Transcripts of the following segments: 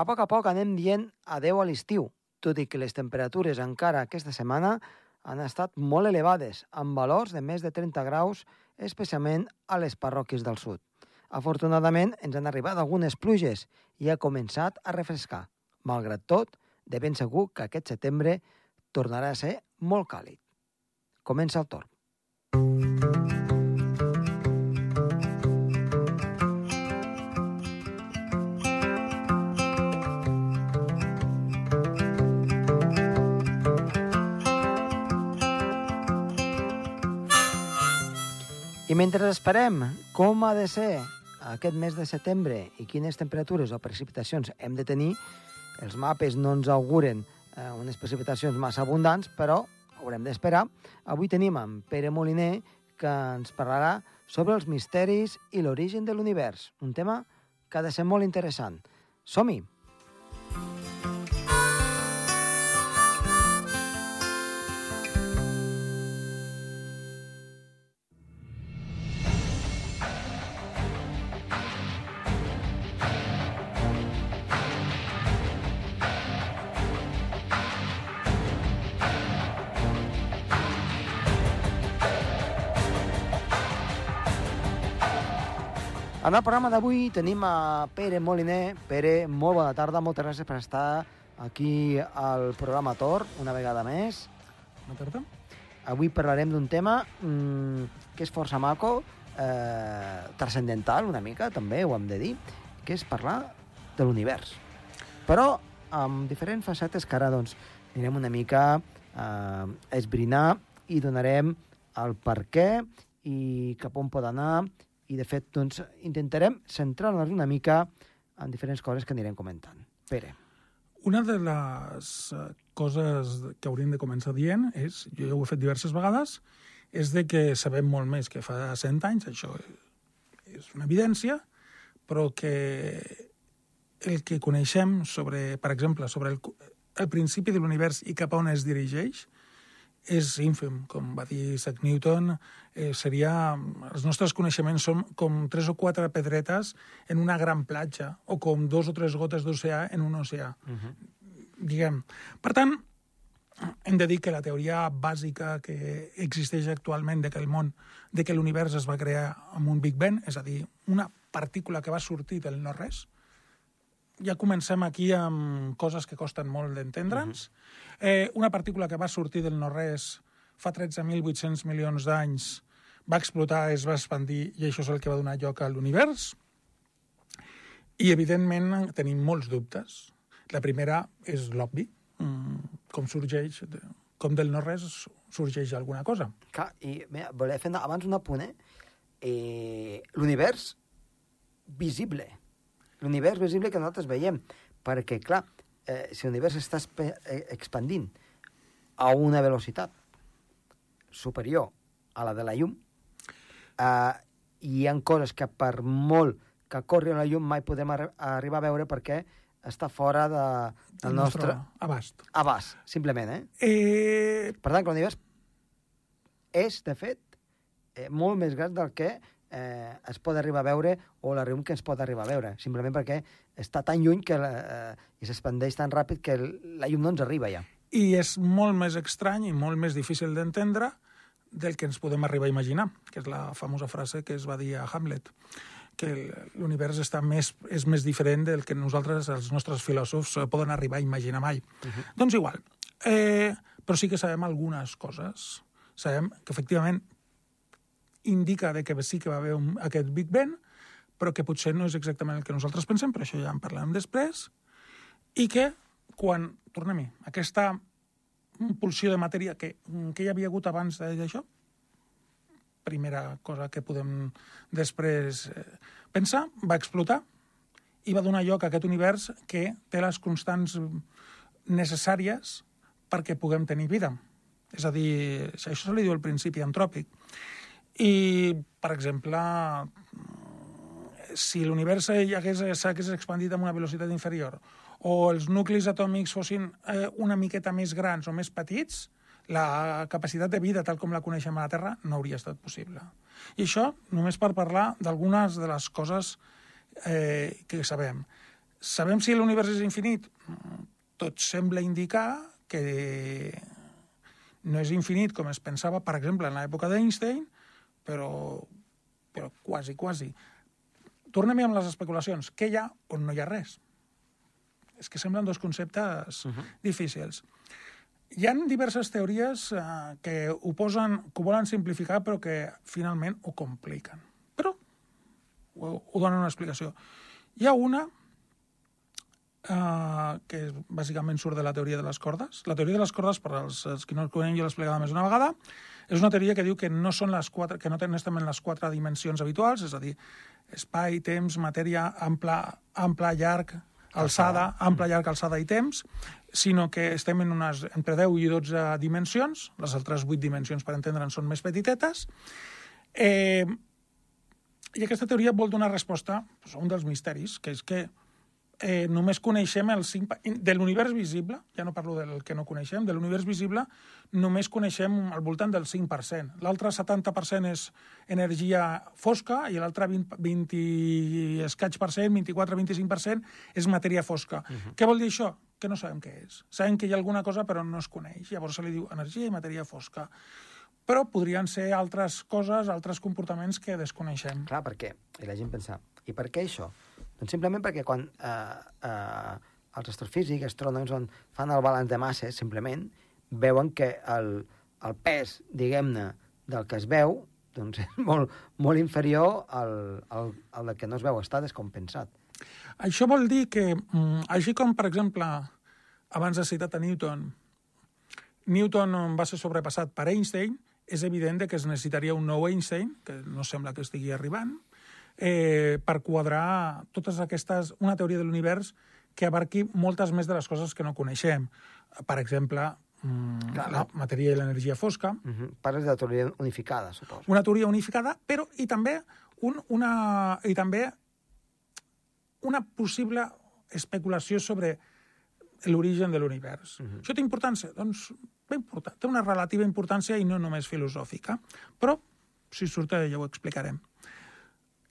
A poc a poc anem dient adeu a l'estiu, tot i que les temperatures encara aquesta setmana han estat molt elevades, amb valors de més de 30 graus, especialment a les parròquies del sud. Afortunadament, ens han arribat algunes pluges i ha començat a refrescar. Malgrat tot, de ben segur que aquest setembre tornarà a ser molt càlid. Comença el torn. I mentre esperem com ha de ser aquest mes de setembre i quines temperatures o precipitacions hem de tenir, els mapes no ens auguren eh, unes precipitacions massa abundants, però haurem d'esperar. Avui tenim en Pere Moliner, que ens parlarà sobre els misteris i l'origen de l'univers, un tema que ha de ser molt interessant. Som-hi! En el programa d'avui tenim a Pere Moliner. Pere, molt bona tarda, moltes gràcies per estar aquí al programa Tor, una vegada més. Bona tarda. Avui parlarem d'un tema mmm, que és força maco, eh, transcendental una mica, també ho hem de dir, que és parlar de l'univers. Però amb diferents facetes que ara doncs, anirem una mica eh, a esbrinar i donarem el per què i cap on pot anar i, de fet, doncs, intentarem centrar-nos una mica en diferents coses que anirem comentant. Pere. Una de les eh, coses que hauríem de començar dient és, jo ja ho he fet diverses vegades, és de que sabem molt més que fa 100 anys, això és una evidència, però que el que coneixem sobre, per exemple, sobre el, el principi de l'univers i cap a on es dirigeix, és ínfim, com va dir Isaac Newton, eh, seria... Els nostres coneixements són com tres o quatre pedretes en una gran platja, o com dos o tres gotes d'oceà en un oceà. Uh -huh. Diguem. Per tant, hem de dir que la teoria bàsica que existeix actualment de que el món, de que l'univers es va crear amb un Big Bang, és a dir, una partícula que va sortir del no-res, ja comencem aquí amb coses que costen molt d'entendre'ns. Uh -huh. eh, una partícula que va sortir del no-res fa 13.800 milions d'anys va explotar, es va expandir i això és el que va donar lloc a l'univers. I, evidentment, tenim molts dubtes. La primera és l'obvi, mm, com sorgeix, com del no-res sorgeix alguna cosa. Clar, i mira, volia fer abans un apunt, eh? eh l'univers visible l'univers visible que nosaltres veiem. Perquè, clar, eh, si l'univers està eh, expandint a una velocitat superior a la de la llum, eh, hi ha coses que per molt que corri la llum mai podem arri arribar a veure perquè està fora de, del nostre... nostre abast. Abast, simplement, eh? eh... Per tant, l'univers és, de fet, eh, molt més gran del que eh, es pot arribar a veure o la llum que es pot arribar a veure, simplement perquè està tan lluny que la, eh, i s'expandeix tan ràpid que la llum no ens arriba ja. I és molt més estrany i molt més difícil d'entendre del que ens podem arribar a imaginar, que és la famosa frase que es va dir a Hamlet, que l'univers està més, és més diferent del que nosaltres, els nostres filòsofs, poden arribar a imaginar mai. Uh -huh. Doncs igual, eh, però sí que sabem algunes coses. Sabem que, efectivament, indica de que sí que va haver un, aquest Big Bang, però que potser no és exactament el que nosaltres pensem, però això ja en parlarem després, i que quan, tornem-hi, aquesta pulsió de matèria que, que hi havia hagut abans d'això, primera cosa que podem després eh, pensar, va explotar i va donar lloc a aquest univers que té les constants necessàries perquè puguem tenir vida. És a dir, això se li diu el principi antròpic. I, per exemple, si l'univers s'hagués expandit amb una velocitat inferior o els nuclis atòmics fossin eh, una miqueta més grans o més petits, la capacitat de vida tal com la coneixem a la Terra no hauria estat possible. I això només per parlar d'algunes de les coses eh, que sabem. Sabem si l'univers és infinit? Tot sembla indicar que no és infinit com es pensava, per exemple, en l'època d'Einstein, però, però quasi, quasi. Tornem amb les especulacions. Què hi ha on no hi ha res? És que semblen dos conceptes uh -huh. difícils. Hi ha diverses teories eh, que ho posen, que ho volen simplificar, però que finalment ho compliquen. Però ho, ho donen una explicació. Hi ha una eh, que bàsicament surt de la teoria de les cordes. La teoria de les cordes, per als, als que no el coneixen, jo l'he explicada més una vegada, és una teoria que diu que no són les quatre, que no tenen estem en les quatre dimensions habituals, és a dir, espai, temps, matèria, ample, ample llarg, alçada, ample, llarg, alçada i temps, sinó que estem en unes entre 10 i 12 dimensions, les altres 8 dimensions, per entendre'n, són més petitetes, eh, i aquesta teoria vol donar resposta doncs, a un dels misteris, que és que eh, només coneixem el 5... De l'univers visible, ja no parlo del que no coneixem, de l'univers visible només coneixem al voltant del 5%. L'altre 70% és energia fosca i l'altre 20, 20 i escaig per cent, 24-25% és matèria fosca. Uh -huh. Què vol dir això? Que no sabem què és. Sabem que hi ha alguna cosa però no es coneix. Llavors se li diu energia i matèria fosca però podrien ser altres coses, altres comportaments que desconeixem. Clar, perquè la gent pensa, i per què això? Doncs simplement perquè quan eh, eh, els astrofísics, astrònoms, fan el balanç de masses, simplement, veuen que el, el pes, diguem-ne, del que es veu, doncs és molt, molt inferior al, al, al que no es veu, està descompensat. Això vol dir que, mm, així com, per exemple, abans has citat a Newton, Newton va ser sobrepassat per Einstein, és evident que es necessitaria un nou Einstein, que no sembla que estigui arribant, eh, per quadrar totes aquestes... una teoria de l'univers que abarqui moltes més de les coses que no coneixem. Per exemple, mm, Clar, la matèria i l'energia fosca, Uh -huh. Parles de la teoria unificada, suposo. una teoria unificada, però i també, un, una, i també una possible especulació sobre l'origen de l'univers. Uh -huh. Això té importància? Doncs bé important. Té una relativa importància i no només filosòfica. Però, si surt, ja ho explicarem.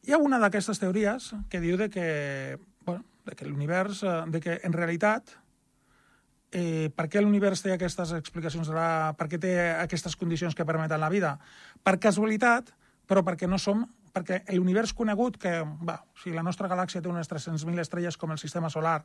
Hi ha una d'aquestes teories que diu de que, bueno, de que l'univers, eh, de que en realitat eh, per què l'univers té aquestes explicacions, de la, per què té aquestes condicions que permeten la vida? Per casualitat, però perquè no som perquè l'univers conegut, que va, si la nostra galàxia té unes 300.000 estrelles com el sistema solar,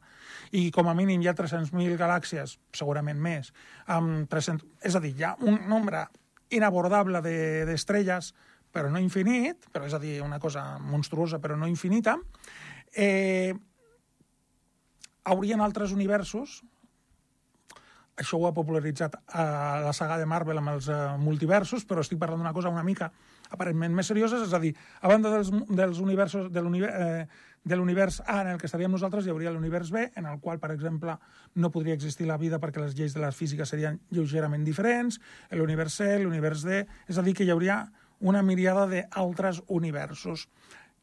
i com a mínim hi ha 300.000 galàxies, segurament més, amb 300... és a dir, hi ha un nombre inabordable d'estrelles, de, però no infinit, però és a dir, una cosa monstruosa però no infinita, eh, haurien altres universos. Això ho ha popularitzat a la saga de Marvel amb els uh, multiversos, però estic parlant d'una cosa una mica aparentment més seriosa, és a dir, a banda dels, dels universos, de l'univers eh, de l'univers A en el que estaríem nosaltres, hi hauria l'univers B, en el qual, per exemple, no podria existir la vida perquè les lleis de la física serien lleugerament diferents, l'univers C, l'univers D, és a dir, que hi hauria una miriada d'altres universos.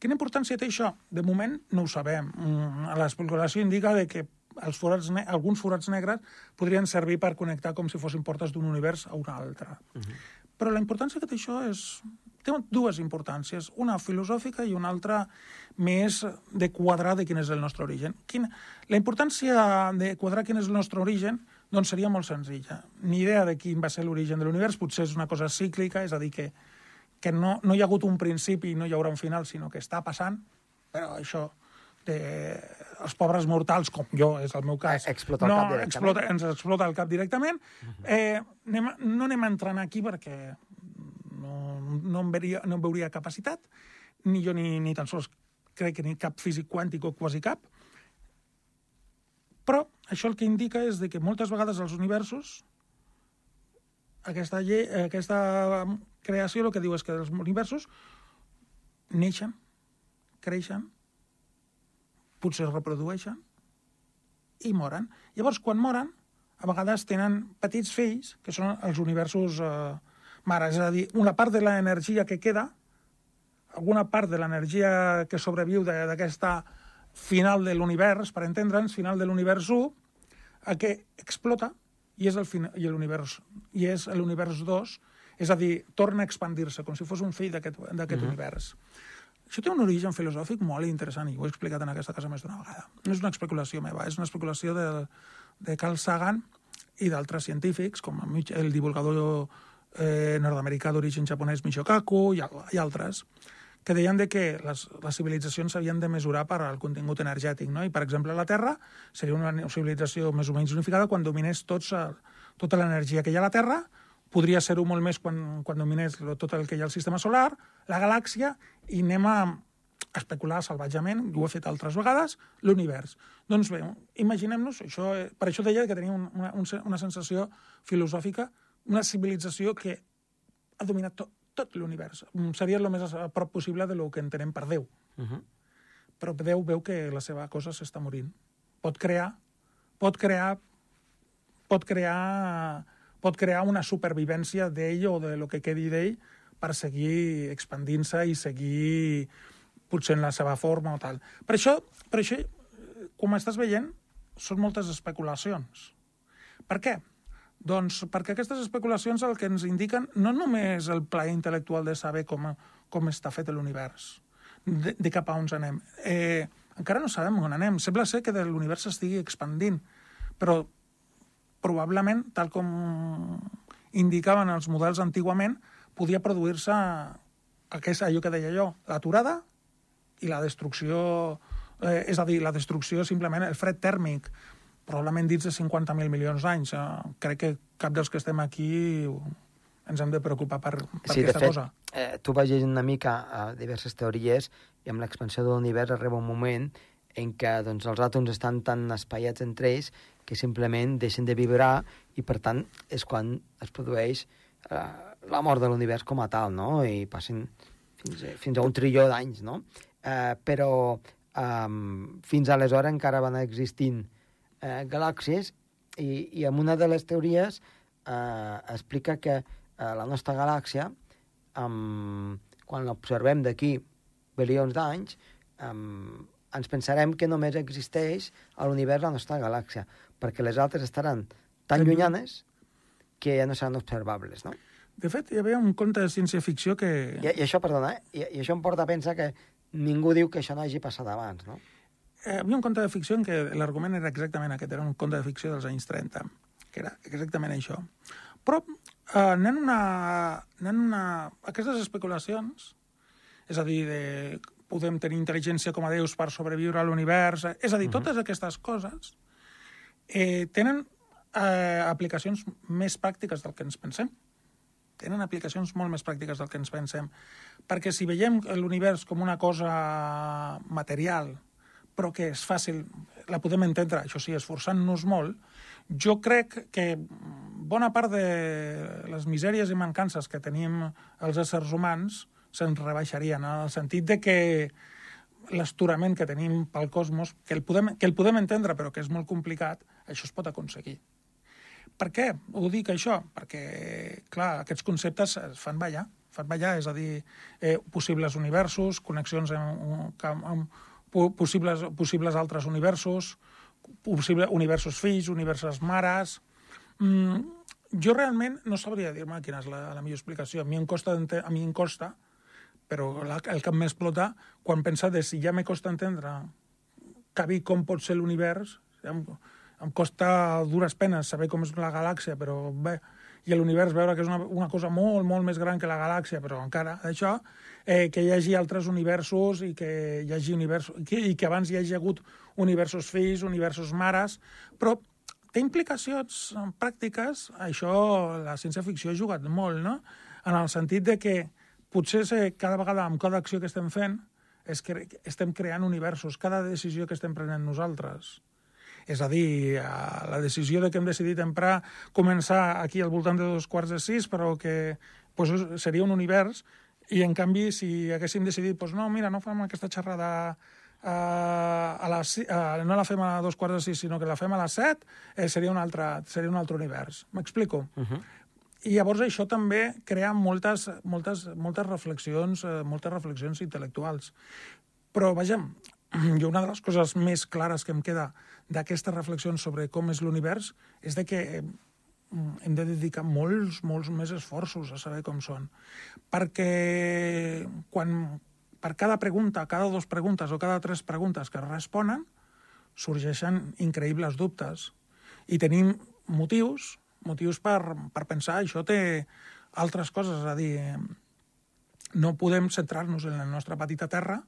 Quina importància té això? De moment no ho sabem. Mm, L'especulació indica de que els forats alguns forats negres podrien servir per connectar com si fossin portes d'un univers a un altre. Uh -huh. Però la importància que té això és... Té dues importàncies, una filosòfica i una altra més de quadrar de quin és el nostre origen. Quina... La importància de quadrar quin és el nostre origen doncs seria molt senzilla. Ni idea de quin va ser l'origen de l'univers, potser és una cosa cíclica, és a dir, que, que no, no hi ha hagut un principi i no hi haurà un final, sinó que està passant, però això de, els pobres mortals, com jo, és el meu cas, Explota el no, cap directament. explota, ens explota el cap directament. Eh, anem, no anem a entrar aquí perquè no, no, em veuria, no em veuria capacitat, ni jo ni, ni tan sols crec que ni cap físic quàntic o quasi cap. Però això el que indica és de que moltes vegades els universos aquesta, llei, aquesta creació el que diu és que els universos neixen, creixen, potser es reprodueixen i moren. Llavors, quan moren, a vegades tenen petits fills, que són els universos eh, mares. És a dir, una part de l'energia que queda, alguna part de l'energia que sobreviu d'aquesta final de l'univers, per entendre'ns, final de l'univers 1, a que explota i és el fin- i l'univers i és l'univers 2, és a dir, torna a expandir-se com si fos un fill d'aquest d'aquest univers. Això té un origen filosòfic molt interessant i ho he explicat en aquesta casa més d'una vegada. No és una especulació meva, és una especulació de, de Carl Sagan i d'altres científics, com el divulgador eh, nord-americà d'origen japonès Michio Kaku i, i altres, que deien de que les, les civilitzacions s'havien de mesurar per al contingut energètic, no? I, per exemple, la Terra seria una civilització més o menys unificada quan dominés tots, tota l'energia que hi ha a la Terra, podria ser-ho molt més quan, quan dominés tot el que hi ha al sistema solar, la galàxia, i anem a especular salvatjament, ho he fet altres vegades, l'univers. Doncs bé, imaginem-nos, això, per això deia que tenia una, una sensació filosòfica, una civilització que ha dominat tot, tot l'univers. Seria el més a prop possible de lo que entenem per Déu. Uh -huh. Però Déu veu que la seva cosa s'està morint. Pot crear, pot crear, pot crear pot crear una supervivència d'ell o de lo que quedi d'ell per seguir expandint-se i seguir potser en la seva forma o tal. Per això, per això com estàs veient, són moltes especulacions. Per què? Doncs perquè aquestes especulacions el que ens indiquen no només el plaer intel·lectual de saber com, com està fet l'univers, de, de cap a on anem. Eh, encara no sabem on anem. Sembla ser que l'univers estigui expandint, però probablement, tal com indicaven els models antigament, podia produir-se que és allò que deia jo, l'aturada i la destrucció, eh, és a dir, la destrucció simplement, el fred tèrmic, probablement dins de 50.000 milions d'anys. Eh, crec que cap dels que estem aquí ens hem de preocupar per, per sí, aquesta fet, cosa. Eh, tu vas llegint una mica a diverses teories i amb l'expansió de l'univers arriba un moment en què doncs, els àtoms estan tan espaiats entre ells que simplement deixen de vibrar i, per tant, és quan es produeix eh, la mort de l'univers com a tal, no? I passen fins, a, fins a un trilló d'anys, no? Eh, però eh, fins aleshores encara van existint eh, galàxies i, i en una de les teories eh, explica que eh, la nostra galàxia, eh, quan l'observem d'aquí bilions d'anys, eh, ens pensarem que només existeix a l'univers la nostra galàxia, perquè les altres estaran tan llunyanes que ja no seran observables, no? De fet, hi havia un conte de ciència-ficció que... I, I això, perdona, eh? I, I això em porta a pensar que ningú diu que això no hagi passat abans, no? Eh, havia un conte de ficció en què l'argument era exactament aquest, era un conte de ficció dels anys 30, que era exactament això. Però eh, anant una, anant una... Aquestes especulacions, és a dir, de podem tenir intel·ligència com a déus per sobreviure a l'univers, és a dir, uh -huh. totes aquestes coses eh, tenen eh, aplicacions més pràctiques del que ens pensem. Tenen aplicacions molt més pràctiques del que ens pensem. Perquè si veiem l'univers com una cosa material, però que és fàcil, la podem entendre, això sí, esforçant-nos molt, jo crec que bona part de les misèries i mancances que tenim els éssers humans se'n rebaixarien, en el sentit de que l'esturament que tenim pel cosmos, que el, podem, que el podem entendre però que és molt complicat, això es pot aconseguir. Per què ho dic això? Perquè, clar, aquests conceptes es fan ballar, fan ballar, és a dir, eh, possibles universos, connexions amb, amb, amb possibles, possibles altres universos, possibles universos fills, universos mares... Mm, jo realment no sabria dir-me quina és la, la millor explicació. A mi em costa, a mi em costa però la, el que m'explota quan pensa de si ja me costa entendre cabir com pot ser l'univers, em, em costa dures penes saber com és la galàxia, però bé, i l'univers veure que és una, una cosa molt, molt més gran que la galàxia, però encara això, eh, que hi hagi altres universos i que hi hagi universos, que, i que abans hi hagi hagut universos fills, universos mares, però té implicacions pràctiques, això la ciència-ficció ha jugat molt, no? En el sentit de que potser ser cada vegada amb cada acció que estem fent és que estem creant universos, cada decisió que estem prenent nosaltres. És a dir, la decisió de que hem decidit emprar començar aquí al voltant de dos quarts de sis, però que pues, seria un univers, i en canvi, si haguéssim decidit, pues, no, mira, no fem aquesta xerrada uh, a les, uh, no la fem a dos quarts de sis, sinó que la fem a les set, eh, seria, un altre, seria un altre univers. M'explico? Uh -huh. I llavors això també crea moltes, moltes, moltes reflexions, eh, moltes reflexions intel·lectuals. Però, vaja, jo una de les coses més clares que em queda d'aquestes reflexions sobre com és l'univers és de que mm, hem de dedicar molts, molts més esforços a saber com són. Perquè quan per cada pregunta, cada dues preguntes o cada tres preguntes que responen, sorgeixen increïbles dubtes. I tenim motius, motius per, per pensar, això té altres coses, és a dir, no podem centrar-nos en la nostra petita terra,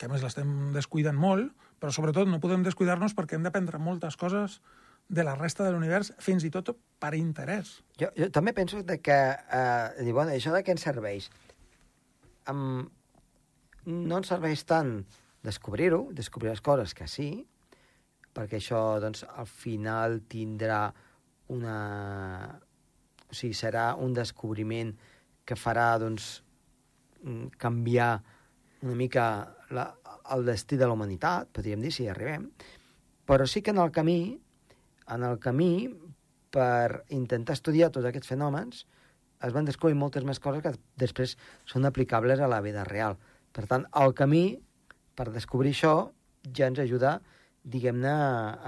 que a més l'estem descuidant molt, però sobretot no podem descuidar-nos perquè hem d'aprendre moltes coses de la resta de l'univers, fins i tot per interès. Jo, jo també penso de que, eh, dir, bueno, això de què ens serveix? Um, no ens serveix tant descobrir-ho, descobrir les coses que sí, perquè això, doncs, al final tindrà una... O sigui, serà un descobriment que farà, doncs, mm, canviar una mica la, el destí de la humanitat, podríem dir, si hi arribem, però sí que en el camí, en el camí, per intentar estudiar tots aquests fenòmens, es van descobrir moltes més coses que després són aplicables a la vida real. Per tant, el camí per descobrir això ja ens ajuda, diguem-ne,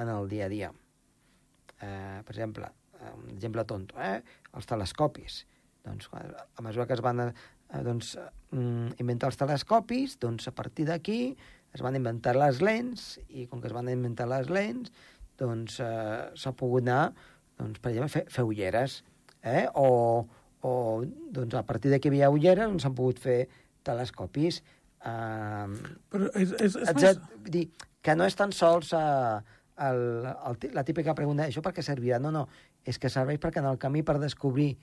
en el dia a dia. Eh, per exemple, un exemple tonto, eh? els telescopis. Doncs, a mesura que es van doncs, mm, inventar els telescopis, doncs a partir d'aquí es van inventar les lents, i com que es van inventar les lents, doncs eh, s'ha pogut anar, doncs, per exemple, fer, fer ulleres, eh? o, o doncs, a partir d'aquí hi havia ulleres, doncs s'han pogut fer telescopis. Eh, Però és, és, és etc. més... Dir que no és tan sols eh, el, el, la típica pregunta, això per què servirà? No, no, és que serveix perquè en el camí per descobrir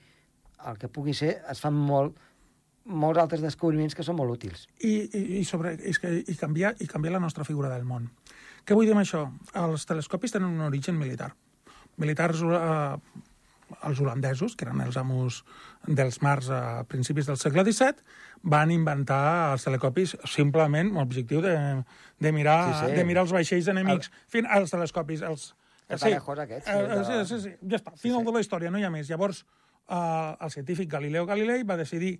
el que pugui ser es fan molt, molts altres descobriments que són molt útils. I, i, i, sobre, és que, i, canviar, I canviar la nostra figura del món. Què vull dir amb això? Els telescopis tenen un origen militar. Militars, eh, els holandesos, que eren els amos dels mars a principis del segle XVII, van inventar els telescopis simplement amb l'objectiu de, de, mirar, Sí, sí. de mirar els vaixells enemics. El... Fin, els telescopis, els... Catarejos aquests, sí, eh, de- sí, sí, sí, ja està, final sí. de la història, no hi ha més. Llavors, eh, el científic Galileo Galilei va decidir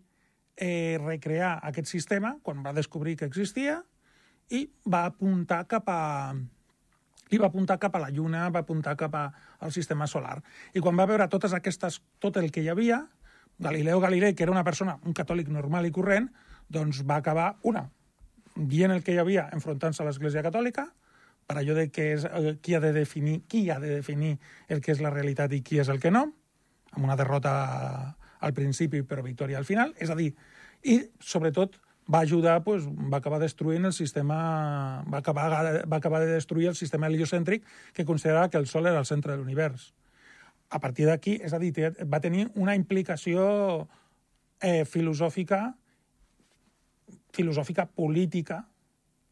eh, recrear aquest sistema quan va descobrir que existia i va apuntar cap a i va apuntar cap a la Lluna, va apuntar cap a, al sistema solar. I quan va veure totes aquestes, tot el que hi havia, Galileo Galilei, que era una persona, un catòlic normal i corrent, doncs va acabar, una, dient el que hi havia, enfrontant-se a l'Església Catòlica, per allò de que és, eh, qui, ha de definir, qui ha de definir el que és la realitat i qui és el que no, amb una derrota al principi però victòria al final, és a dir, i sobretot va ajudar, pues, va acabar destruint el sistema, va acabar, va acabar de destruir el sistema heliocèntric que considerava que el Sol era el centre de l'univers. A partir d'aquí, és a dir, va tenir una implicació eh, filosòfica, filosòfica política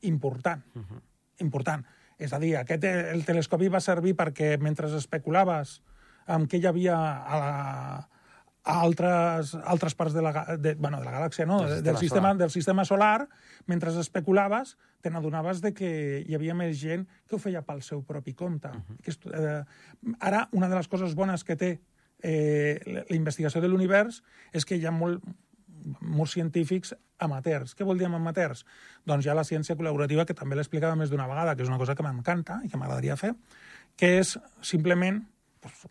important. Uh -huh. Important. És a dir, aquest, el telescopi va servir perquè mentre especulaves amb què hi havia a, la, a altres, altres parts de la, de, bueno, de la galàxia, no? Del Del, sistema solar. del sistema solar, mentre especulaves, te n'adonaves de que hi havia més gent que ho feia pel seu propi compte. Uh -huh. que eh, ara, una de les coses bones que té eh, la investigació de l'univers és que hi ha molt, molts científics amateurs. Què vol dir amb amateurs? Doncs hi ha la ciència col·laborativa, que també l'he explicada més d'una vegada, que és una cosa que m'encanta i que m'agradaria fer, que és simplement doncs,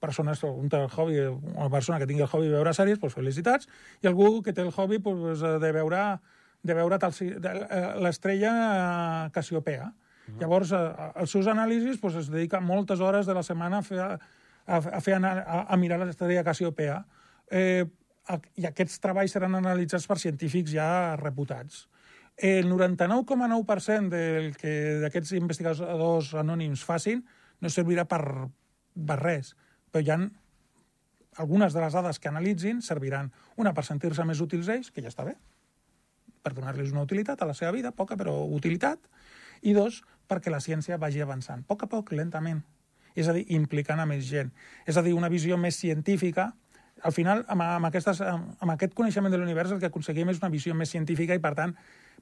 persones, un té el hobby, una persona que tingui el hobby de veure sèries, doncs felicitats, i algú que té el hobby doncs, de veure, de veure eh, l'estrella eh, Casiopea. Llavors, eh, els seus anàlisis doncs, es dedica moltes hores de la setmana a fer, a, a, fer a, a mirar l'estrella Casiopea. Eh, I aquests treballs seran analitzats per científics ja reputats. El 99,9% del que d'aquests investigadors anònims facin no servirà per, per res, però hi ha algunes de les dades que analitzin serviran, una per sentir-se més útils ells, que ja està bé, per donar-los una utilitat a la seva vida, poca però utilitat, i dos, perquè la ciència vagi avançant, a poc a poc, lentament. És a dir, implicant a més gent. És a dir, una visió més científica. Al final, amb, amb, aquestes, amb, amb aquest coneixement de l'univers, el que aconseguim és una visió més científica i, per tant,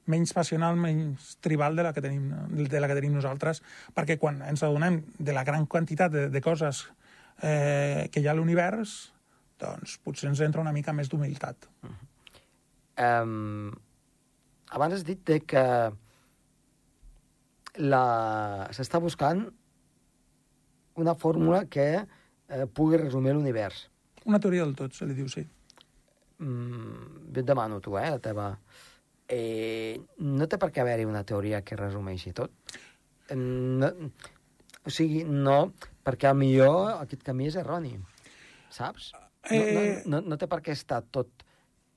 menys passional, menys tribal de la que tenim, de la que tenim nosaltres, perquè quan ens adonem de la gran quantitat de, de coses eh, que hi ha a l'univers, doncs potser ens entra una mica més d'humilitat. Um, abans has dit de que la... s'està buscant una fórmula que eh, pugui resumir l'univers. Una teoria del tot, se li diu, sí. Mm, jo et demano tu, eh, la teva, eh, no té per què haver-hi una teoria que resumeixi tot. No, o sigui, no, perquè a millor aquest camí és erroni, saps? No, Eh. no, no, no té per què estar tot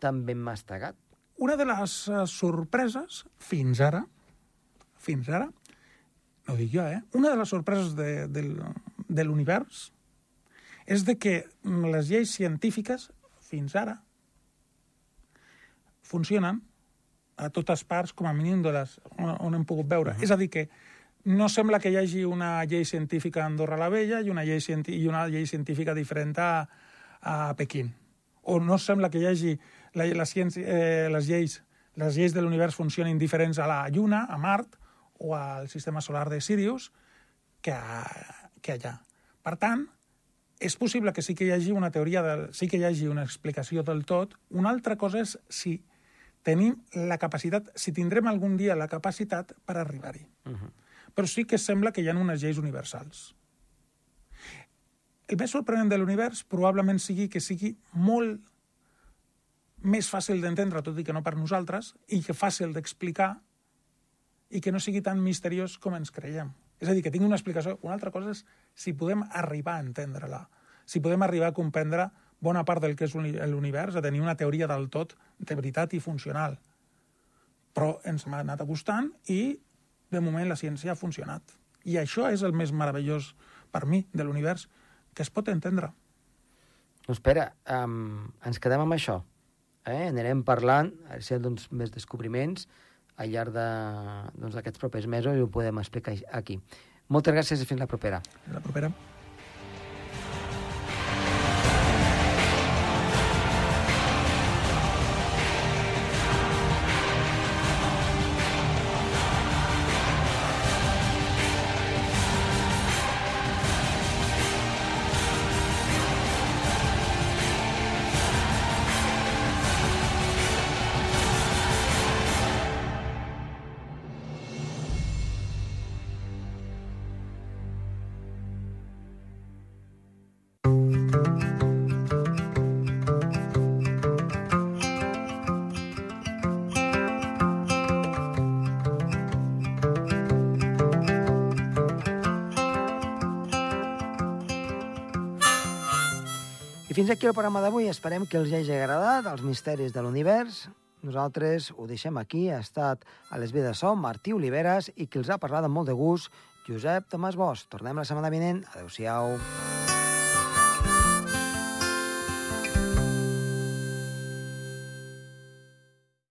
tan ben mastegat. Una de les eh, sorpreses, fins ara, fins ara, no dic jo, eh? Una de les sorpreses de, del, de l'univers és de que les lleis científiques, fins ara, funcionen a totes parts, com a mínim de les, on, on hem pogut veure. Uh -huh. És a dir, que no sembla que hi hagi una llei científica a Andorra la Vella i una llei, i una llei científica diferent a, a Pequín. O no sembla que hi hagi la, la ciència, eh, les lleis les lleis de l'univers funcionin diferents a la Lluna, a Mart o al sistema solar de Sirius que, a, que allà. Per tant, és possible que sí que hi hagi una teoria, del, sí que hi hagi una explicació del tot. Una altra cosa és si tenim la capacitat, si tindrem algun dia la capacitat per arribar-hi. Uh -huh. Però sí que sembla que hi ha unes lleis universals. El més sorprenent de l'univers probablement sigui que sigui molt més fàcil d'entendre, tot i que no per nosaltres, i que fàcil d'explicar i que no sigui tan misteriós com ens creiem. És a dir, que tingui una explicació. Una altra cosa és si podem arribar a entendre-la, si podem arribar a comprendre bona part del que és l'univers, a tenir una teoria del tot de veritat i funcional. Però ens hem anat acostant i, de moment, la ciència ha funcionat. I això és el més meravellós per mi de l'univers, que es pot entendre. No, espera, um, ens quedem amb això. Eh? Anirem parlant, a veure si hi ha doncs, més descobriments al llarg d'aquests de, doncs, propers mesos i ho podem explicar aquí. Moltes gràcies i fins la propera. Fins la propera. Fins aquí el programa d'avui. Esperem que els hagi agradat els misteris de l'univers. Nosaltres ho deixem aquí. Ha estat a les vides som Martí Oliveres i qui els ha parlat amb molt de gust, Josep Tomàs Bosch. Tornem la setmana vinent. Adéu-siau.